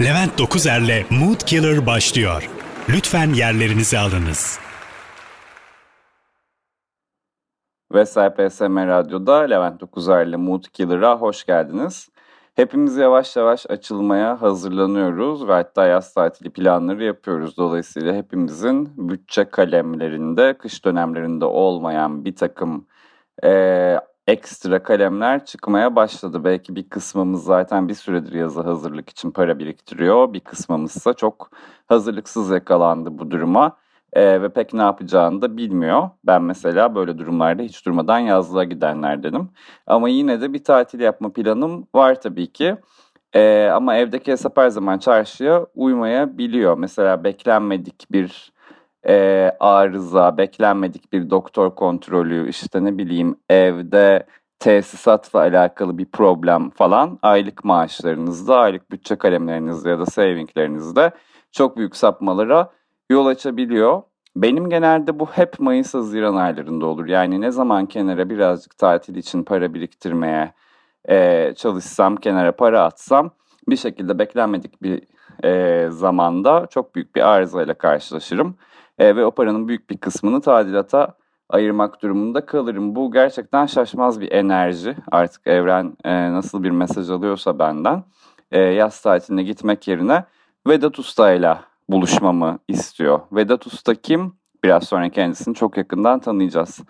Levent Dokuzer'le Mood Killer başlıyor. Lütfen yerlerinizi alınız. Ve SPSM Radyo'da Levent Dokuzer'le Mood Killer'a hoş geldiniz. Hepimiz yavaş yavaş açılmaya hazırlanıyoruz ve hatta yaz tatili planları yapıyoruz. Dolayısıyla hepimizin bütçe kalemlerinde, kış dönemlerinde olmayan bir takım e, ekstra kalemler çıkmaya başladı. Belki bir kısmımız zaten bir süredir yazı hazırlık için para biriktiriyor. Bir kısmımızsa çok hazırlıksız yakalandı bu duruma e, ve pek ne yapacağını da bilmiyor. Ben mesela böyle durumlarda hiç durmadan yazlığa gidenlerdenim. Ama yine de bir tatil yapma planım var tabii ki. E, ama evdeki hesap her zaman çarşıya uymayabiliyor. Mesela beklenmedik bir e, arıza, beklenmedik bir doktor kontrolü, işte ne bileyim evde tesisatla alakalı bir problem falan aylık maaşlarınızda, aylık bütçe kalemlerinizde ya da savinglerinizde çok büyük sapmalara yol açabiliyor. Benim genelde bu hep Mayıs-Haziran aylarında olur. Yani ne zaman kenara birazcık tatil için para biriktirmeye e, çalışsam, kenara para atsam bir şekilde beklenmedik bir e, zamanda çok büyük bir arızayla karşılaşırım. E, ve o paranın büyük bir kısmını tadilata ayırmak durumunda kalırım. Bu gerçekten şaşmaz bir enerji. Artık evren e, nasıl bir mesaj alıyorsa benden e, yaz tatiline gitmek yerine Vedat Usta ile buluşmamı istiyor. Vedat Usta kim? Biraz sonra kendisini çok yakından tanıyacağız.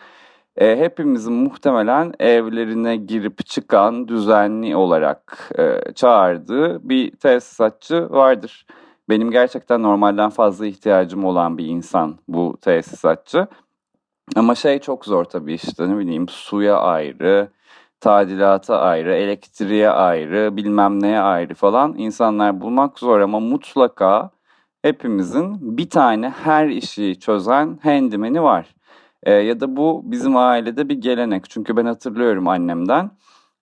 E, hepimizin muhtemelen evlerine girip çıkan düzenli olarak e, çağırdığı bir tesisatçı vardır. Benim gerçekten normalden fazla ihtiyacım olan bir insan bu tesisatçı. Ama şey çok zor tabii işte ne bileyim suya ayrı, tadilata ayrı, elektriğe ayrı, bilmem neye ayrı falan insanlar bulmak zor ama mutlaka hepimizin bir tane her işi çözen handimeni var. E, ya da bu bizim ailede bir gelenek. Çünkü ben hatırlıyorum annemden.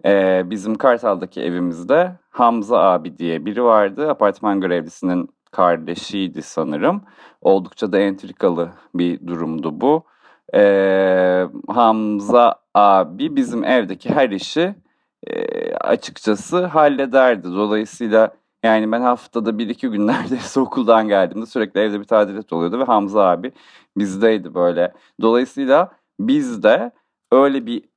E, bizim Kartal'daki evimizde Hamza abi diye biri vardı. Apartman görevlisinin kardeşiydi sanırım. Oldukça da entrikalı bir durumdu bu. E, Hamza abi bizim evdeki her işi e, açıkçası hallederdi. Dolayısıyla yani ben haftada bir iki gün neredeyse okuldan geldiğimde sürekli evde bir tadilat oluyordu ve Hamza abi bizdeydi böyle. Dolayısıyla biz de öyle bir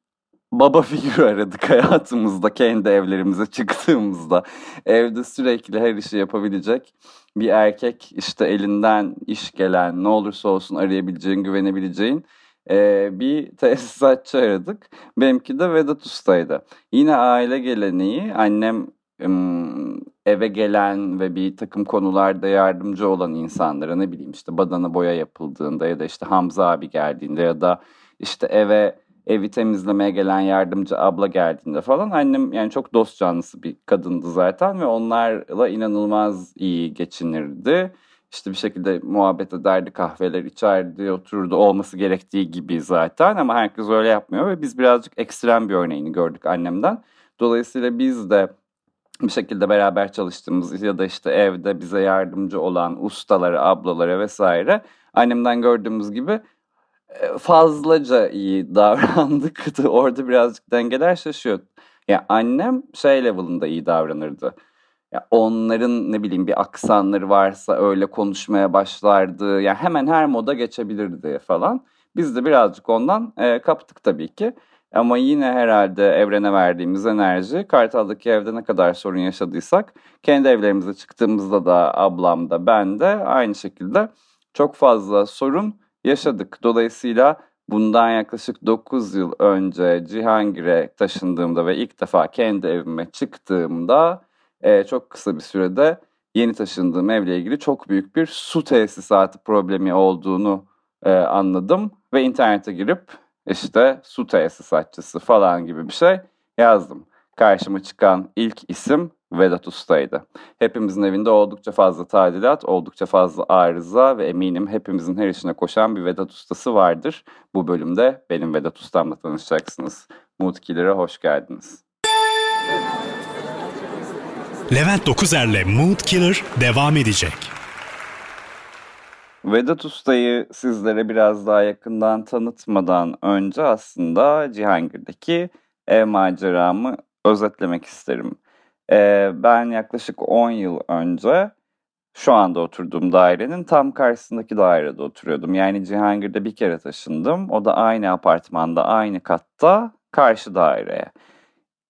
baba figürü aradık hayatımızda kendi evlerimize çıktığımızda. Evde sürekli her işi yapabilecek bir erkek işte elinden iş gelen ne olursa olsun arayabileceğin, güvenebileceğin bir tesisatçı aradık. Benimki de Vedat Usta'ydı. Yine aile geleneği annem eve gelen ve bir takım konularda yardımcı olan insanlara ne bileyim işte badana boya yapıldığında ya da işte Hamza abi geldiğinde ya da işte eve evi temizlemeye gelen yardımcı abla geldiğinde falan annem yani çok dost canlısı bir kadındı zaten ve onlarla inanılmaz iyi geçinirdi. İşte bir şekilde muhabbet ederdi, kahveler içerdi, otururdu olması gerektiği gibi zaten ama herkes öyle yapmıyor ve biz birazcık ekstrem bir örneğini gördük annemden. Dolayısıyla biz de bir şekilde beraber çalıştığımız ya da işte evde bize yardımcı olan ustaları, ablaları vesaire annemden gördüğümüz gibi fazlaca iyi davrandık. Orada birazcık dengeler şaşıyor. Ya annem şey level'ında iyi davranırdı. Ya onların ne bileyim bir aksanları varsa öyle konuşmaya başlardı. Ya hemen her moda geçebilirdi falan. Biz de birazcık ondan e, kaptık tabii ki. Ama yine herhalde evrene verdiğimiz enerji Kartal'daki evde ne kadar sorun yaşadıysak kendi evlerimize çıktığımızda da ablam da ben de aynı şekilde çok fazla sorun yaşadık. Dolayısıyla bundan yaklaşık 9 yıl önce Cihangir'e taşındığımda ve ilk defa kendi evime çıktığımda e, çok kısa bir sürede yeni taşındığım evle ilgili çok büyük bir su tesisatı problemi olduğunu e, anladım ve internete girip işte su tesisatçısı falan gibi bir şey yazdım. Karşıma çıkan ilk isim Vedat Usta'ydı. Hepimizin evinde oldukça fazla tadilat, oldukça fazla arıza ve eminim hepimizin her işine koşan bir Vedat Ustası vardır. Bu bölümde benim Vedat Ustam'la tanışacaksınız. Mood hoş geldiniz. Levent Dokuzer'le Mood Killer devam edecek. Vedat Usta'yı sizlere biraz daha yakından tanıtmadan önce aslında Cihangir'deki ev maceramı özetlemek isterim. Ee, ben yaklaşık 10 yıl önce şu anda oturduğum dairenin tam karşısındaki dairede oturuyordum. Yani Cihangir'de bir kere taşındım. O da aynı apartmanda, aynı katta, karşı daireye.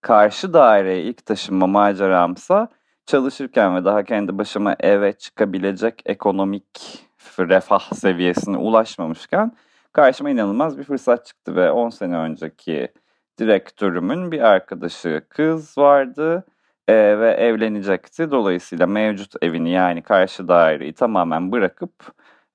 Karşı daireye ilk taşınma maceramsa çalışırken ve daha kendi başıma eve çıkabilecek ekonomik refah seviyesine ulaşmamışken karşıma inanılmaz bir fırsat çıktı ve 10 sene önceki direktörümün bir arkadaşı kız vardı e, ve evlenecekti. Dolayısıyla mevcut evini yani karşı daireyi tamamen bırakıp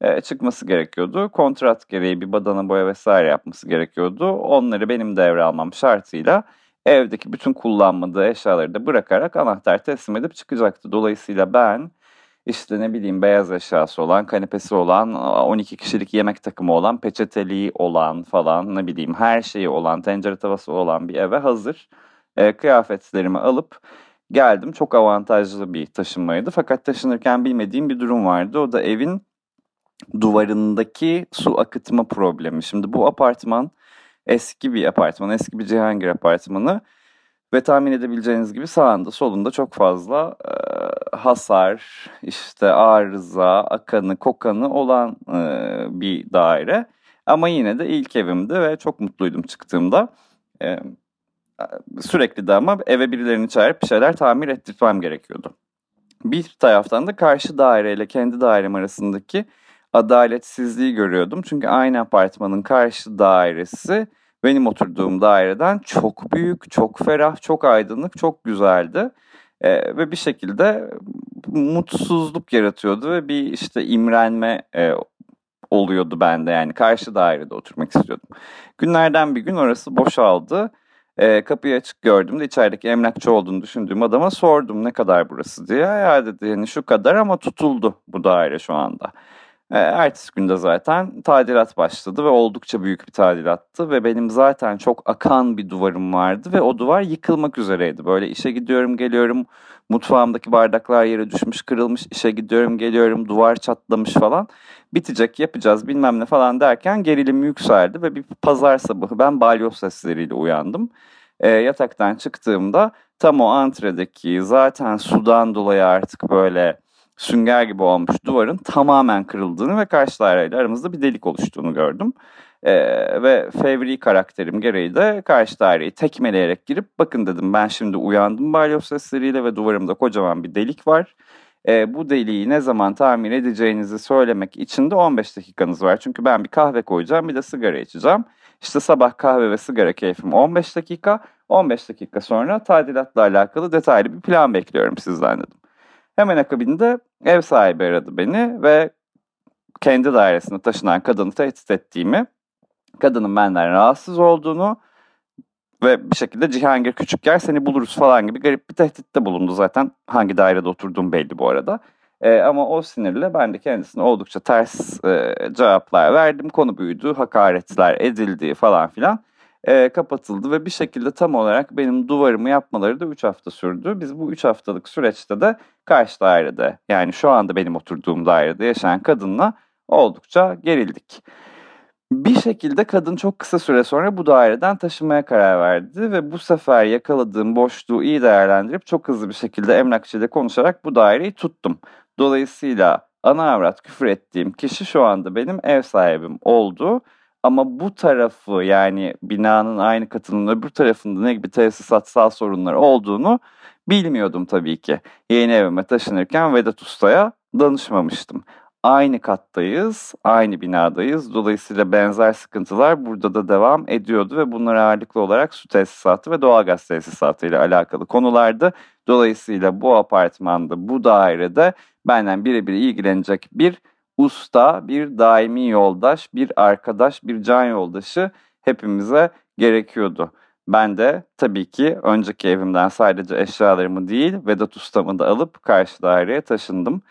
e, çıkması gerekiyordu. Kontrat gereği bir badana boya vesaire yapması gerekiyordu. Onları benim devralmam şartıyla evdeki bütün kullanmadığı eşyaları da bırakarak anahtar teslim edip çıkacaktı. Dolayısıyla ben işte ne bileyim beyaz eşyası olan, kanepesi olan, 12 kişilik yemek takımı olan, peçeteliği olan falan ne bileyim her şeyi olan, tencere tavası olan bir eve hazır e, kıyafetlerimi alıp geldim. Çok avantajlı bir taşınmaydı. Fakat taşınırken bilmediğim bir durum vardı. O da evin duvarındaki su akıtma problemi. Şimdi bu apartman eski bir apartman, eski bir Cihangir apartmanı ve tahmin edebileceğiniz gibi sağında solunda çok fazla e, hasar, işte arıza, akanı, kokanı olan e, bir daire. Ama yine de ilk evimdi ve çok mutluydum çıktığımda. E, sürekli de ama eve birilerini çağırıp bir şeyler tamir ettirmem gerekiyordu. Bir taraftan da karşı daireyle kendi dairem arasındaki adaletsizliği görüyordum. Çünkü aynı apartmanın karşı dairesi benim oturduğum daireden çok büyük, çok ferah, çok aydınlık, çok güzeldi. Ee, ve bir şekilde mutsuzluk yaratıyordu ve bir işte imrenme e, oluyordu bende yani karşı dairede oturmak istiyordum. Günlerden bir gün orası boşaldı. E, kapıyı açık gördüğümde içerideki emlakçı olduğunu düşündüğüm adama sordum ne kadar burası diye. Ya dedi yani şu kadar ama tutuldu bu daire şu anda. E, ertesi günde zaten tadilat başladı ve oldukça büyük bir tadilattı ve benim zaten çok akan bir duvarım vardı ve o duvar yıkılmak üzereydi. Böyle işe gidiyorum geliyorum mutfağımdaki bardaklar yere düşmüş kırılmış işe gidiyorum geliyorum duvar çatlamış falan bitecek yapacağız bilmem ne falan derken gerilim yükseldi ve bir pazar sabahı ben balyoz sesleriyle uyandım. E, yataktan çıktığımda tam o antredeki zaten sudan dolayı artık böyle sünger gibi olmuş duvarın tamamen kırıldığını ve karşı daireyle aramızda bir delik oluştuğunu gördüm. Ee, ve fevri karakterim gereği de karşı daireyi tekmeleyerek girip bakın dedim ben şimdi uyandım balyoz sesleriyle ve duvarımda kocaman bir delik var. Ee, bu deliği ne zaman tamir edeceğinizi söylemek için de 15 dakikanız var. Çünkü ben bir kahve koyacağım bir de sigara içeceğim. İşte sabah kahve ve sigara keyfim 15 dakika. 15 dakika sonra tadilatla alakalı detaylı bir plan bekliyorum sizden dedim. Hemen akabinde ev sahibi aradı beni ve kendi dairesine taşınan kadını tehdit ettiğimi, kadının benden rahatsız olduğunu ve bir şekilde Cihangir küçük yer seni buluruz falan gibi garip bir tehditte bulundu zaten. Hangi dairede oturduğum belli bu arada. E, ama o sinirle ben de kendisine oldukça ters e, cevaplar verdim. Konu büyüdü, hakaretler edildi falan filan e, kapatıldı ve bir şekilde tam olarak benim duvarımı yapmaları da 3 hafta sürdü. Biz bu 3 haftalık süreçte de karşı dairede yani şu anda benim oturduğum dairede yaşayan kadınla oldukça gerildik. Bir şekilde kadın çok kısa süre sonra bu daireden taşınmaya karar verdi ve bu sefer yakaladığım boşluğu iyi değerlendirip çok hızlı bir şekilde emlakçıyla konuşarak bu daireyi tuttum. Dolayısıyla ana avrat küfür ettiğim kişi şu anda benim ev sahibim oldu ama bu tarafı yani binanın aynı katının öbür tarafında ne gibi tesisatsal sorunlar olduğunu bilmiyordum tabii ki. Yeni evime taşınırken Vedat Usta'ya danışmamıştım. Aynı kattayız, aynı binadayız. Dolayısıyla benzer sıkıntılar burada da devam ediyordu ve bunlar ağırlıklı olarak su tesisatı ve doğalgaz tesisatı ile alakalı konulardı. Dolayısıyla bu apartmanda, bu dairede benden birebir ilgilenecek bir usta, bir daimi yoldaş, bir arkadaş, bir can yoldaşı hepimize gerekiyordu. Ben de tabii ki önceki evimden sadece eşyalarımı değil Vedat ustamı da alıp karşı daireye taşındım.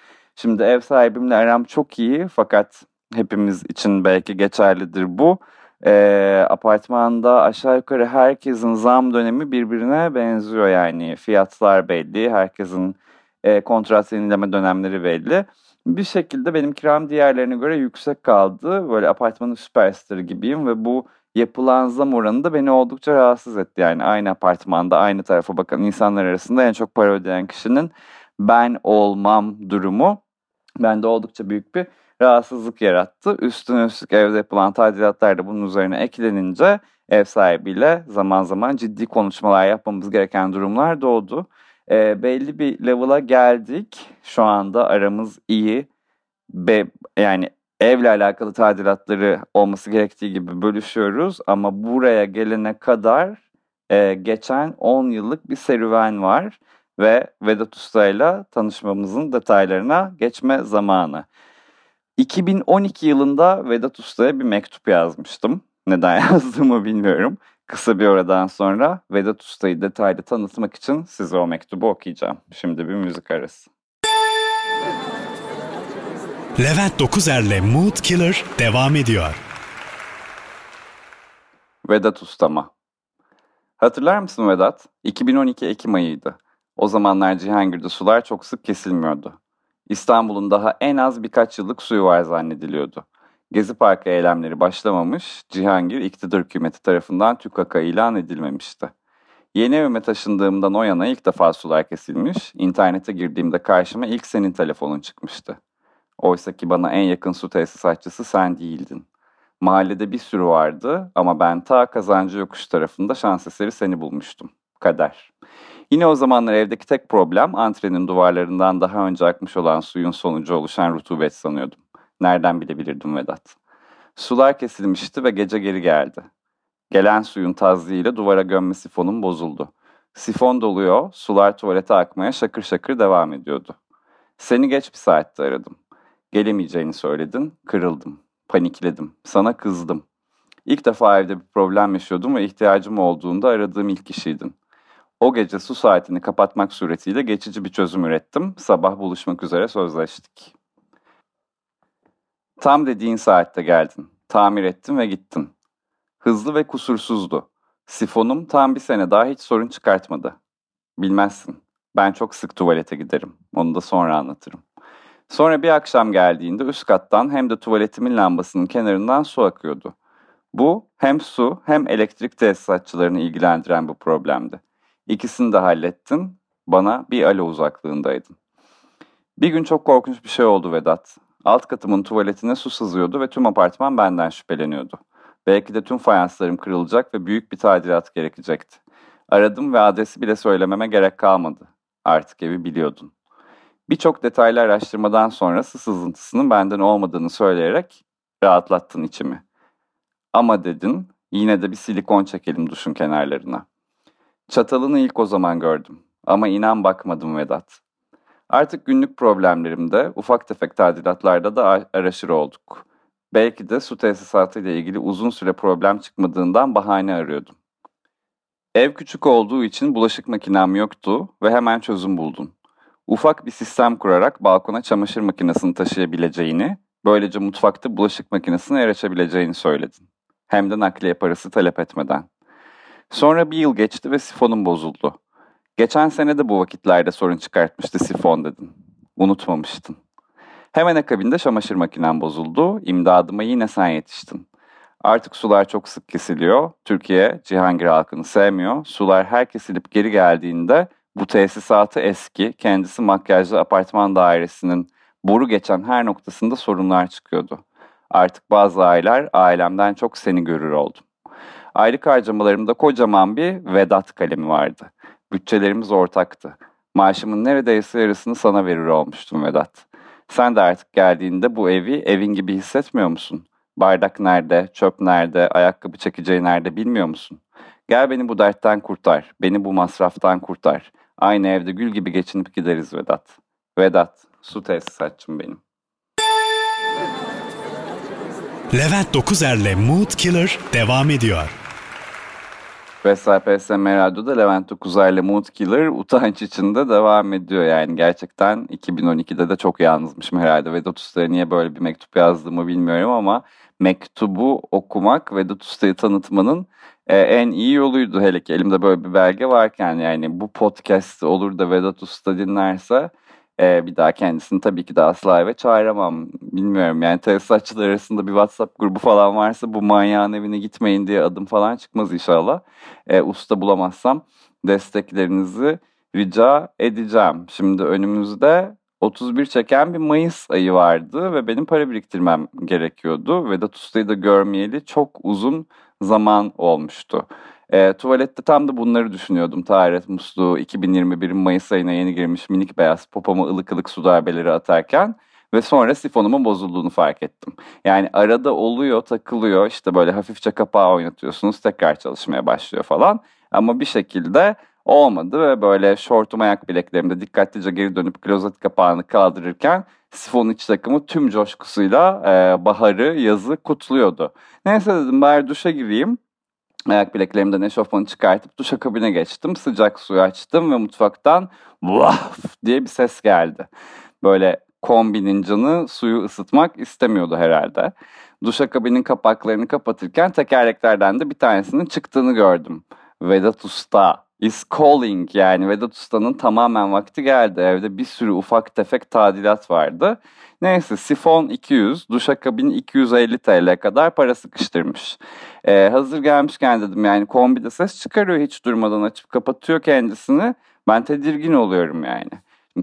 Şimdi ev sahibimle aram çok iyi fakat hepimiz için belki geçerlidir bu. E, apartmanda aşağı yukarı herkesin zam dönemi birbirine benziyor yani fiyatlar belli, herkesin e, kontrat yenileme dönemleri belli bir şekilde benim kiram diğerlerine göre yüksek kaldı. Böyle apartmanın süperstarı gibiyim ve bu yapılan zam oranı da beni oldukça rahatsız etti. Yani aynı apartmanda aynı tarafa bakan insanlar arasında en çok para ödeyen kişinin ben olmam durumu bende oldukça büyük bir rahatsızlık yarattı. Üstüne üstlük evde yapılan tadilatlar da bunun üzerine eklenince ev sahibiyle zaman zaman ciddi konuşmalar yapmamız gereken durumlar doğdu. E, belli bir level'a geldik. Şu anda aramız iyi. Be, yani evle alakalı tadilatları olması gerektiği gibi bölüşüyoruz. Ama buraya gelene kadar e, geçen 10 yıllık bir serüven var. Ve Vedat Usta ile tanışmamızın detaylarına geçme zamanı. 2012 yılında Vedat Usta'ya bir mektup yazmıştım. Neden yazdığımı bilmiyorum. Kısa bir aradan sonra Vedat Usta'yı detaylı tanıtmak için size o mektubu okuyacağım. Şimdi bir müzik arası. Levent Dokuzer'le Mood Killer devam ediyor. Vedat Ustama Hatırlar mısın Vedat? 2012 Ekim ayıydı. O zamanlar Cihangir'de sular çok sık kesilmiyordu. İstanbul'un daha en az birkaç yıllık suyu var zannediliyordu. Gezi Parkı eylemleri başlamamış, Cihangir iktidar hükümeti tarafından TÜKAK'a ilan edilmemişti. Yeni evime taşındığımdan o yana ilk defa sular kesilmiş, internete girdiğimde karşıma ilk senin telefonun çıkmıştı. Oysa ki bana en yakın su tesisatçısı sen değildin. Mahallede bir sürü vardı ama ben ta kazancı yokuş tarafında şans eseri seni bulmuştum. Kader. Yine o zamanlar evdeki tek problem antrenin duvarlarından daha önce akmış olan suyun sonucu oluşan rutubet sanıyordum. Nereden bilebilirdim Vedat? Sular kesilmişti ve gece geri geldi. Gelen suyun tazliğiyle duvara gömme sifonum bozuldu. Sifon doluyor, sular tuvalete akmaya şakır şakır devam ediyordu. Seni geç bir saatte aradım. Gelemeyeceğini söyledin, kırıldım. Panikledim. Sana kızdım. İlk defa evde bir problem yaşıyordum ve ihtiyacım olduğunda aradığım ilk kişiydin. O gece su saatini kapatmak suretiyle geçici bir çözüm ürettim. Sabah buluşmak üzere sözleştik. Tam dediğin saatte geldin. Tamir ettim ve gittin. Hızlı ve kusursuzdu. Sifonum tam bir sene daha hiç sorun çıkartmadı. Bilmezsin. Ben çok sık tuvalete giderim. Onu da sonra anlatırım. Sonra bir akşam geldiğinde üst kattan hem de tuvaletimin lambasının kenarından su akıyordu. Bu hem su hem elektrik tesisatçılarını ilgilendiren bu problemdi. İkisini de hallettin. Bana bir alo uzaklığındaydın. Bir gün çok korkunç bir şey oldu Vedat. Alt katımın tuvaletine su sızıyordu ve tüm apartman benden şüpheleniyordu. Belki de tüm fayanslarım kırılacak ve büyük bir tadilat gerekecekti. Aradım ve adresi bile söylememe gerek kalmadı. Artık evi biliyordun. Birçok detaylı araştırmadan sonra su sızıntısının benden olmadığını söyleyerek rahatlattın içimi. Ama dedin, yine de bir silikon çekelim duşun kenarlarına. Çatalını ilk o zaman gördüm. Ama inan bakmadım Vedat. Artık günlük problemlerimde, ufak tefek tadilatlarda da araşır olduk. Belki de su tesisatı ile ilgili uzun süre problem çıkmadığından bahane arıyordum. Ev küçük olduğu için bulaşık makinem yoktu ve hemen çözüm buldun. Ufak bir sistem kurarak balkona çamaşır makinesini taşıyabileceğini, böylece mutfakta bulaşık makinesine erişebileceğini söyledin. Hem de nakliye parası talep etmeden. Sonra bir yıl geçti ve sifonum bozuldu. Geçen sene de bu vakitlerde sorun çıkartmıştı sifon dedin. Unutmamıştın. Hemen akabinde çamaşır makinem bozuldu. İmdadıma yine sen yetiştin. Artık sular çok sık kesiliyor. Türkiye Cihangir halkını sevmiyor. Sular her kesilip geri geldiğinde bu tesisatı eski, kendisi makyajlı apartman dairesinin boru geçen her noktasında sorunlar çıkıyordu. Artık bazı aylar ailemden çok seni görür oldum. Aylık harcamalarımda kocaman bir Vedat kalemi vardı. Bütçelerimiz ortaktı. Maaşımın neredeyse yarısını sana verir olmuştum Vedat. Sen de artık geldiğinde bu evi evin gibi hissetmiyor musun? Bardak nerede, çöp nerede, ayakkabı çekeceği nerede bilmiyor musun? Gel beni bu dertten kurtar, beni bu masraftan kurtar. Aynı evde gül gibi geçinip gideriz Vedat. Vedat, su tesisatçım benim. Levent Dokuzer'le Mood Killer devam ediyor. Vesay PSM Radyo'da Levent Dokuzer'le Mood Killer utanç içinde devam ediyor. Yani gerçekten 2012'de de çok yalnızmışım herhalde. Vedat Usta'ya niye böyle bir mektup yazdığımı bilmiyorum ama mektubu okumak Vedat Usta'yı tanıtmanın e, en iyi yoluydu. Hele ki elimde böyle bir belge varken yani bu podcast olur da Vedat Usta dinlerse Ee, bir daha kendisini tabii ki de asla eve çağıramam. Bilmiyorum yani tesisatçılar arasında bir WhatsApp grubu falan varsa bu manyağın evine gitmeyin diye adım falan çıkmaz inşallah. Ee, usta bulamazsam desteklerinizi rica edeceğim. Şimdi önümüzde 31 çeken bir Mayıs ayı vardı ve benim para biriktirmem gerekiyordu. Vedat Usta'yı da görmeyeli çok uzun zaman olmuştu. E, tuvalette tam da bunları düşünüyordum. Taharet musluğu 2021'in Mayıs ayına yeni girmiş minik beyaz popoma ılık ılık su darbeleri atarken ve sonra sifonumun bozulduğunu fark ettim. Yani arada oluyor, takılıyor. işte böyle hafifçe kapağı oynatıyorsunuz, tekrar çalışmaya başlıyor falan. Ama bir şekilde olmadı ve böyle şortum ayak bileklerimde dikkatlice geri dönüp klozet kapağını kaldırırken sifon iç takımı tüm coşkusuyla e, baharı, yazı kutluyordu. Neyse dedim bari duşa gireyim. Ayak bileklerimden eşofmanı çıkartıp duşakabine geçtim. Sıcak suyu açtım ve mutfaktan vaf diye bir ses geldi. Böyle kombinin canı suyu ısıtmak istemiyordu herhalde. Duşakabinin kapaklarını kapatırken tekerleklerden de bir tanesinin çıktığını gördüm. Vedat Usta is calling yani Vedat Usta'nın tamamen vakti geldi. Evde bir sürü ufak tefek tadilat vardı. Neyse sifon 200, duşakabin 250 TL kadar para sıkıştırmış. Ee, hazır gelmişken dedim yani kombide ses çıkarıyor hiç durmadan açıp kapatıyor kendisini. Ben tedirgin oluyorum yani.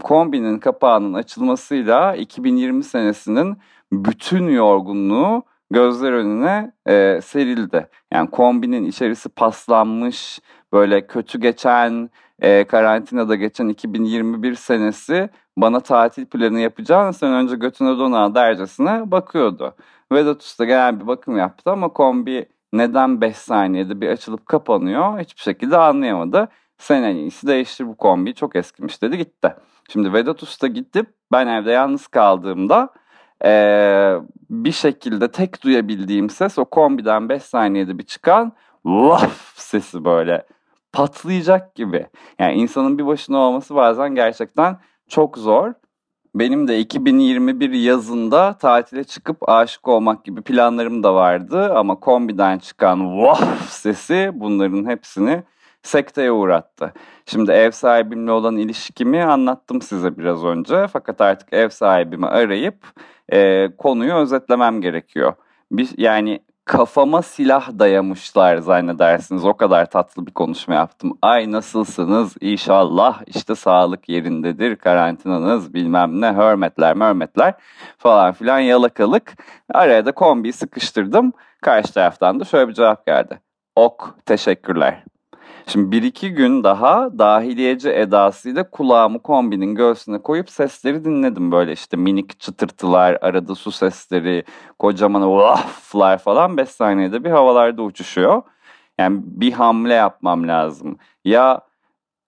Kombinin kapağının açılmasıyla 2020 senesinin bütün yorgunluğu gözler önüne e, serildi. Yani kombinin içerisi paslanmış, böyle kötü geçen, e, karantinada geçen 2021 senesi bana tatil planı yapacağını sen önce götüne dona dercesine bakıyordu. Vedat Usta genel bir bakım yaptı ama kombi neden 5 saniyede bir açılıp kapanıyor hiçbir şekilde anlayamadı. Sen en iyisi değiştir bu kombi çok eskimiş dedi gitti. Şimdi Vedat Usta gidip ben evde yalnız kaldığımda ee, bir şekilde tek duyabildiğim ses o kombiden 5 saniyede bir çıkan vaf sesi böyle patlayacak gibi. Yani insanın bir başına olması bazen gerçekten çok zor. Benim de 2021 yazında tatile çıkıp aşık olmak gibi planlarım da vardı ama kombiden çıkan vaf sesi bunların hepsini sekteye uğrattı. Şimdi ev sahibimle olan ilişkimi anlattım size biraz önce fakat artık ev sahibimi arayıp e, konuyu özetlemem gerekiyor. Bir, yani kafama silah dayamışlar zannedersiniz. O kadar tatlı bir konuşma yaptım. Ay nasılsınız? İnşallah işte sağlık yerindedir. Karantinanız bilmem ne hürmetler mürmetler falan filan yalakalık. Araya da kombiyi sıkıştırdım. Karşı taraftan da şöyle bir cevap geldi. Ok teşekkürler. Şimdi bir iki gün daha dahiliyeci edasıyla kulağımı kombinin göğsüne koyup sesleri dinledim. Böyle işte minik çıtırtılar, arada su sesleri, kocaman vaflar falan 5 saniyede bir havalarda uçuşuyor. Yani bir hamle yapmam lazım. Ya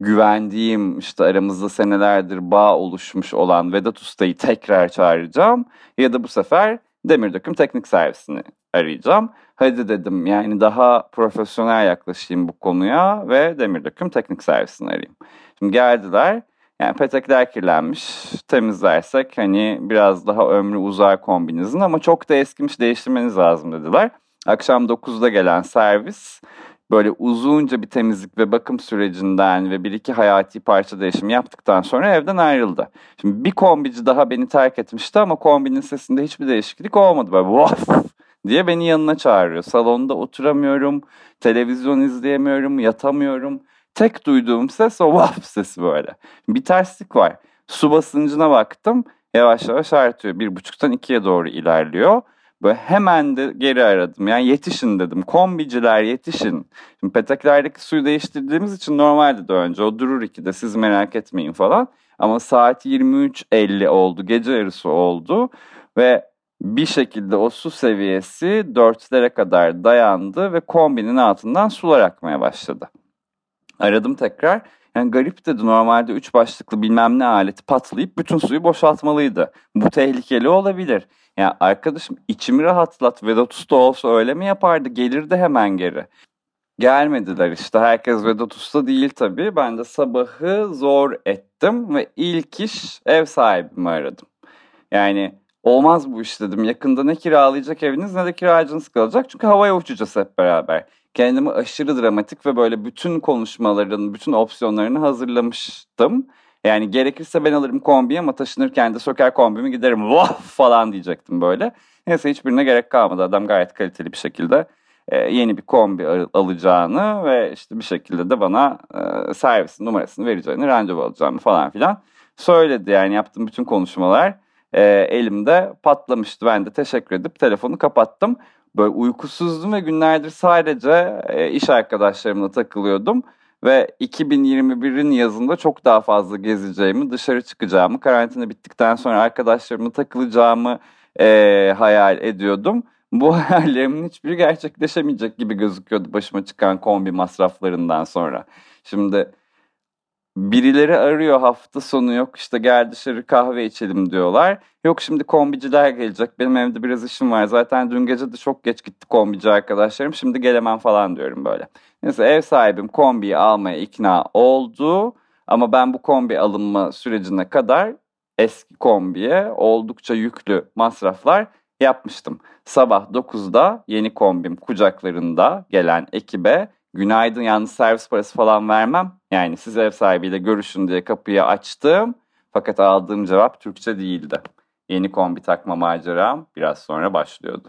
güvendiğim işte aramızda senelerdir bağ oluşmuş olan Vedat Usta'yı tekrar çağıracağım. Ya da bu sefer Demir Döküm Teknik Servisini arayacağım. Hadi dedim yani daha profesyonel yaklaşayım bu konuya ve demir döküm teknik servisini arayayım. Şimdi geldiler. Yani petekler kirlenmiş. Temizlersek hani biraz daha ömrü uzar kombinizin ama çok da eskimiş değiştirmeniz lazım dediler. Akşam 9'da gelen servis böyle uzunca bir temizlik ve bakım sürecinden ve bir iki hayati parça değişimi yaptıktan sonra evden ayrıldı. Şimdi bir kombici daha beni terk etmişti ama kombinin sesinde hiçbir değişiklik olmadı. Böyle diye beni yanına çağırıyor. Salonda oturamıyorum, televizyon izleyemiyorum, yatamıyorum. Tek duyduğum ses o vaf sesi böyle. Bir terslik var. Su basıncına baktım. Yavaş yavaş artıyor. Bir buçuktan ikiye doğru ilerliyor. Böyle hemen de geri aradım. Yani yetişin dedim. Kombiciler yetişin. Şimdi peteklerdeki suyu değiştirdiğimiz için normalde de önce o durur ikide siz merak etmeyin falan. Ama saat 23.50 oldu. Gece yarısı oldu. Ve bir şekilde o su seviyesi dörtlere kadar dayandı ve kombinin altından sular akmaya başladı. Aradım tekrar. Yani garip dedi normalde üç başlıklı bilmem ne aleti patlayıp bütün suyu boşaltmalıydı. Bu tehlikeli olabilir. Yani arkadaşım içimi rahatlat Vedat Usta olsa öyle mi yapardı? Gelirdi hemen geri. Gelmediler işte. Herkes Vedat Usta değil tabii. Ben de sabahı zor ettim ve ilk iş ev sahibimi aradım. Yani olmaz bu iş dedim. Yakında ne kiralayacak eviniz ne de kiracınız kalacak. Çünkü havaya uçacağız hep beraber. Kendimi aşırı dramatik ve böyle bütün konuşmaların, bütün opsiyonlarını hazırlamıştım. Yani gerekirse ben alırım kombiyi ama taşınırken de söker kombimi giderim vah falan diyecektim böyle. Neyse hiçbirine gerek kalmadı. Adam gayet kaliteli bir şekilde e, yeni bir kombi alacağını ve işte bir şekilde de bana e, servisin numarasını vereceğini, randevu alacağını falan filan söyledi. Yani yaptığım bütün konuşmalar e, elimde patlamıştı. Ben de teşekkür edip telefonu kapattım. Böyle uykusuzdum ve günlerdir sadece e, iş arkadaşlarımla takılıyordum. Ve 2021'in yazında çok daha fazla gezeceğimi, dışarı çıkacağımı, karantina bittikten sonra arkadaşlarımla takılacağımı e, hayal ediyordum. Bu hayallerimin hiçbiri gerçekleşemeyecek gibi gözüküyordu başıma çıkan kombi masraflarından sonra. Şimdi birileri arıyor hafta sonu yok işte gel dışarı kahve içelim diyorlar. Yok şimdi kombiciler gelecek benim evde biraz işim var zaten dün gece de çok geç gitti kombici arkadaşlarım şimdi gelemem falan diyorum böyle. Neyse ev sahibim kombiyi almaya ikna oldu ama ben bu kombi alınma sürecine kadar eski kombiye oldukça yüklü masraflar yapmıştım. Sabah 9'da yeni kombim kucaklarında gelen ekibe günaydın yalnız servis parası falan vermem. Yani siz ev sahibiyle görüşün diye kapıyı açtım. Fakat aldığım cevap Türkçe değildi. Yeni kombi takma maceram biraz sonra başlıyordu.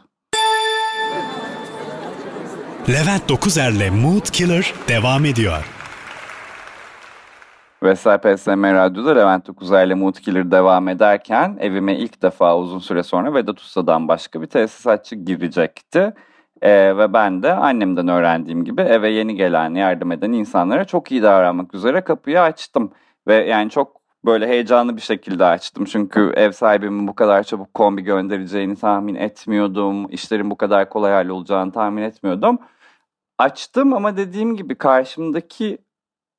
Levent Dokuzer'le Mood Killer devam ediyor. Vesel PSM Radyo'da Levent ile Mood Killer devam ederken evime ilk defa uzun süre sonra Vedat Usta'dan başka bir tesisatçı girecekti. Ee, ve ben de annemden öğrendiğim gibi eve yeni gelen, yardım eden insanlara çok iyi davranmak üzere kapıyı açtım. Ve yani çok böyle heyecanlı bir şekilde açtım. Çünkü ev sahibimin bu kadar çabuk kombi göndereceğini tahmin etmiyordum. İşlerin bu kadar kolay hallolacağını tahmin etmiyordum. Açtım ama dediğim gibi karşımdaki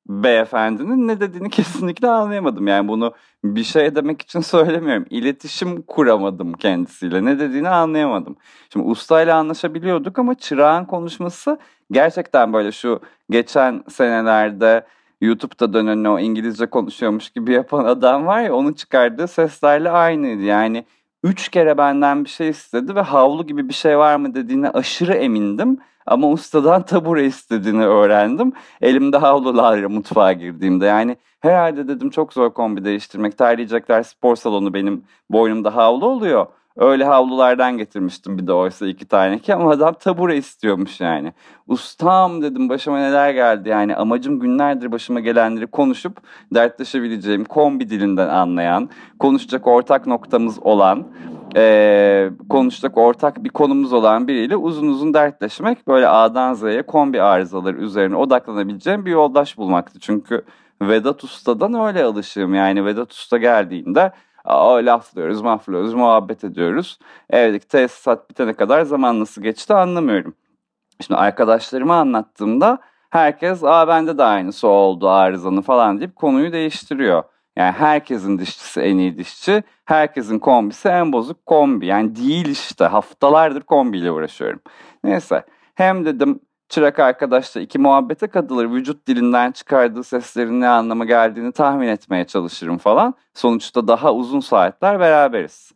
beyefendinin ne dediğini kesinlikle anlayamadım. Yani bunu bir şey demek için söylemiyorum. İletişim kuramadım kendisiyle. Ne dediğini anlayamadım. Şimdi ustayla anlaşabiliyorduk ama çırağın konuşması gerçekten böyle şu geçen senelerde YouTube'da dönen o İngilizce konuşuyormuş gibi yapan adam var ya onun çıkardığı seslerle aynıydı. Yani üç kere benden bir şey istedi ve havlu gibi bir şey var mı dediğine aşırı emindim. Ama ustadan tabure istediğini öğrendim. Elimde havlularla mutfağa girdiğimde yani herhalde dedim çok zor kombi değiştirmek. Terleyecekler spor salonu benim boynumda havlu oluyor. Öyle havlulardan getirmiştim bir de oysa iki tane ki ama adam tabure istiyormuş yani. Ustam dedim başıma neler geldi yani amacım günlerdir başıma gelenleri konuşup dertleşebileceğim kombi dilinden anlayan, konuşacak ortak noktamız olan, e, konuşacak ortak bir konumuz olan biriyle uzun uzun dertleşmek böyle A'dan Z'ye kombi arızaları üzerine odaklanabileceğim bir yoldaş bulmaktı. Çünkü Vedat Usta'dan öyle alışığım yani Vedat Usta geldiğinde Aa, laflıyoruz, maflıyoruz, muhabbet ediyoruz. Evdeki tesisat bitene kadar zaman nasıl geçti anlamıyorum. Şimdi arkadaşlarıma anlattığımda herkes aa bende de aynısı oldu arızanı falan deyip konuyu değiştiriyor. Yani herkesin dişçisi en iyi dişçi, herkesin kombisi en bozuk kombi. Yani değil işte haftalardır kombiyle uğraşıyorum. Neyse hem dedim çırak arkadaşla iki muhabbete katılır. Vücut dilinden çıkardığı seslerin ne anlama geldiğini tahmin etmeye çalışırım falan. Sonuçta daha uzun saatler beraberiz.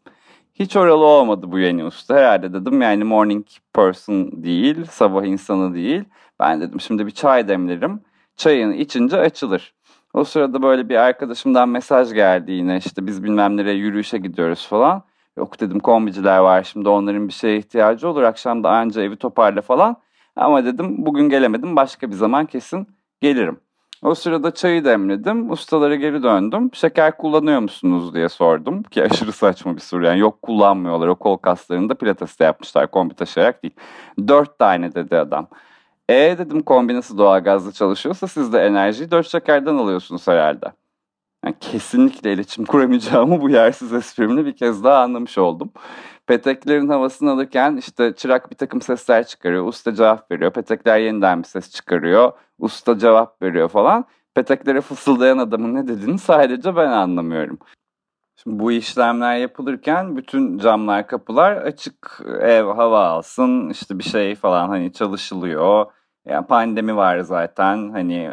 Hiç oralı olmadı bu yeni usta. Herhalde dedim yani morning person değil, sabah insanı değil. Ben dedim şimdi bir çay demlerim. Çayını içince açılır. O sırada böyle bir arkadaşımdan mesaj geldi yine işte biz bilmem nereye yürüyüşe gidiyoruz falan. Yok dedim kombiciler var şimdi onların bir şeye ihtiyacı olur. Akşam da anca evi toparla falan. Ama dedim bugün gelemedim başka bir zaman kesin gelirim. O sırada çayı demledim. Ustalara geri döndüm. Şeker kullanıyor musunuz diye sordum. Ki aşırı saçma bir soru. Yani yok kullanmıyorlar. O kol kaslarında pilates de yapmışlar. Kombi taşıyarak değil. Dört tane dedi adam. E dedim kombi nasıl doğalgazlı çalışıyorsa siz de enerjiyi dört şekerden alıyorsunuz herhalde. Yani kesinlikle iletişim kuramayacağımı bu yersiz esprimle bir kez daha anlamış oldum. Peteklerin havasını alırken işte çırak bir takım sesler çıkarıyor. Usta cevap veriyor. Petekler yeniden bir ses çıkarıyor. Usta cevap veriyor falan. Peteklere fısıldayan adamın ne dediğini sadece ben anlamıyorum. Şimdi bu işlemler yapılırken bütün camlar kapılar açık ev hava alsın işte bir şey falan hani çalışılıyor. Yani pandemi var zaten hani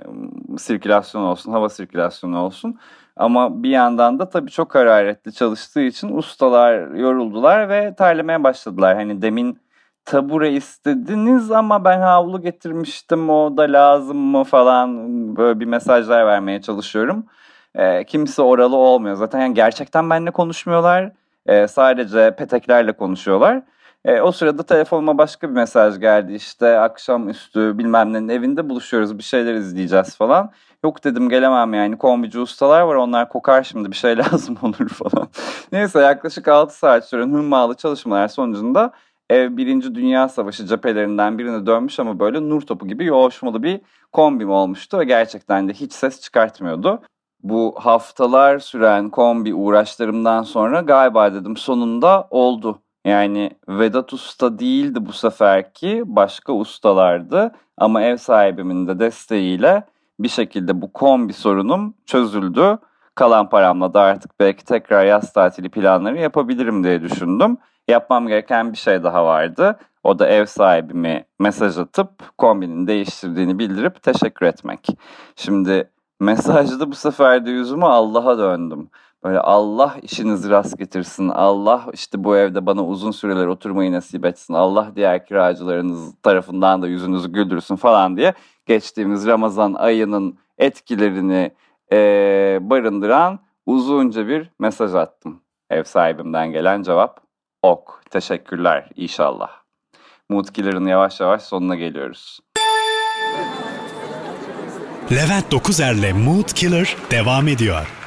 sirkülasyon olsun hava sirkülasyonu olsun. Ama bir yandan da tabii çok hararetli çalıştığı için ustalar yoruldular ve terlemeye başladılar. Hani demin tabure istediniz ama ben havlu getirmiştim o da lazım mı falan böyle bir mesajlar vermeye çalışıyorum. E, kimisi oralı olmuyor. Zaten yani gerçekten benimle konuşmuyorlar. E, sadece peteklerle konuşuyorlar. E, o sırada telefonuma başka bir mesaj geldi işte akşamüstü bilmem nenin evinde buluşuyoruz bir şeyler izleyeceğiz falan. Yok dedim gelemem yani kombici ustalar var onlar kokar şimdi bir şey lazım olur falan. Neyse yaklaşık 6 saat süren hümmalı çalışmalar sonucunda ev Birinci Dünya Savaşı cephelerinden birine dönmüş ama böyle nur topu gibi yoğuşmalı bir kombim olmuştu ve gerçekten de hiç ses çıkartmıyordu. Bu haftalar süren kombi uğraşlarımdan sonra galiba dedim sonunda oldu. Yani Vedat Usta değildi bu seferki başka ustalardı ama ev sahibimin de desteğiyle bir şekilde bu kombi sorunum çözüldü. Kalan paramla da artık belki tekrar yaz tatili planları yapabilirim diye düşündüm. Yapmam gereken bir şey daha vardı. O da ev sahibimi mesaj atıp kombinin değiştirdiğini bildirip teşekkür etmek. Şimdi mesajda bu sefer de yüzümü Allah'a döndüm. Böyle Allah işinizi rast getirsin. Allah işte bu evde bana uzun süreler oturmayı nasip etsin. Allah diğer kiracılarınız tarafından da yüzünüzü güldürsün falan diye geçtiğimiz Ramazan ayının etkilerini e, barındıran uzunca bir mesaj attım. Ev sahibimden gelen cevap ok. Teşekkürler inşallah. Mutkilerin yavaş yavaş sonuna geliyoruz. Levent Dokuzer'le Mood Killer devam ediyor.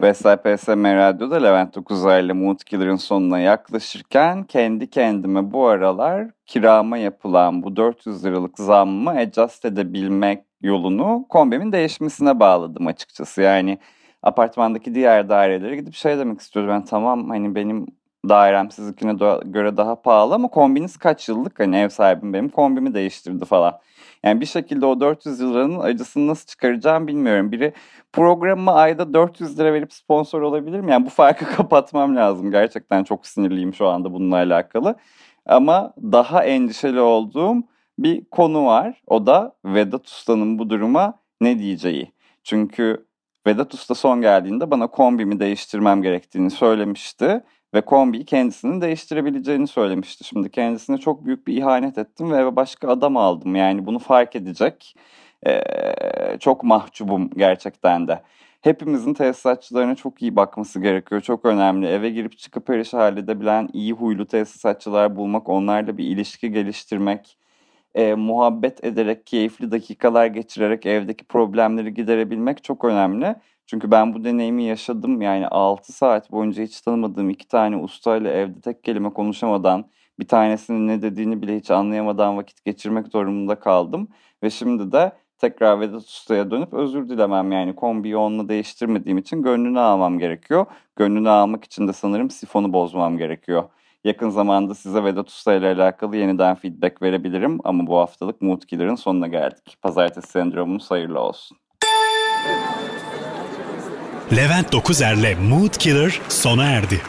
Vestel PSM Radyo'da Levent Dokuzer ile Mood Killer'ın sonuna yaklaşırken kendi kendime bu aralar kirama yapılan bu 400 liralık zammı adjust edebilmek yolunu kombimin değişmesine bağladım açıkçası. Yani apartmandaki diğer dairelere gidip şey demek istiyorum. Ben tamam hani benim dairem sizinkine göre daha pahalı ama kombiniz kaç yıllık? Hani ev sahibim benim kombimi değiştirdi falan. Yani bir şekilde o 400 liranın acısını nasıl çıkaracağım bilmiyorum. Biri programıma ayda 400 lira verip sponsor olabilir mi? Yani bu farkı kapatmam lazım. Gerçekten çok sinirliyim şu anda bununla alakalı. Ama daha endişeli olduğum bir konu var. O da Vedat Usta'nın bu duruma ne diyeceği. Çünkü Vedat Usta son geldiğinde bana kombimi değiştirmem gerektiğini söylemişti ve kombiyi kendisinin değiştirebileceğini söylemişti. Şimdi kendisine çok büyük bir ihanet ettim ve başka adam aldım. Yani bunu fark edecek. Ee, çok mahcubum gerçekten de. Hepimizin tesisatçılarına çok iyi bakması gerekiyor. Çok önemli. Eve girip çıkıp her işi halledebilen iyi huylu tesisatçılar bulmak, onlarla bir ilişki geliştirmek, e, muhabbet ederek, keyifli dakikalar geçirerek evdeki problemleri giderebilmek çok önemli. Çünkü ben bu deneyimi yaşadım. Yani 6 saat boyunca hiç tanımadığım iki tane ustayla evde tek kelime konuşamadan, bir tanesinin ne dediğini bile hiç anlayamadan vakit geçirmek durumunda kaldım. Ve şimdi de tekrar Vedat Usta'ya dönüp özür dilemem yani kombiyi onunla değiştirmediğim için gönlünü almam gerekiyor. Gönlünü almak için de sanırım sifonu bozmam gerekiyor. Yakın zamanda size Vedat Usta ile alakalı yeniden feedback verebilirim ama bu haftalık Mood Killer'ın sonuna geldik. Pazartesi sendromunuz hayırlı olsun. Levent Dokuzer'le Mood Killer sona erdi.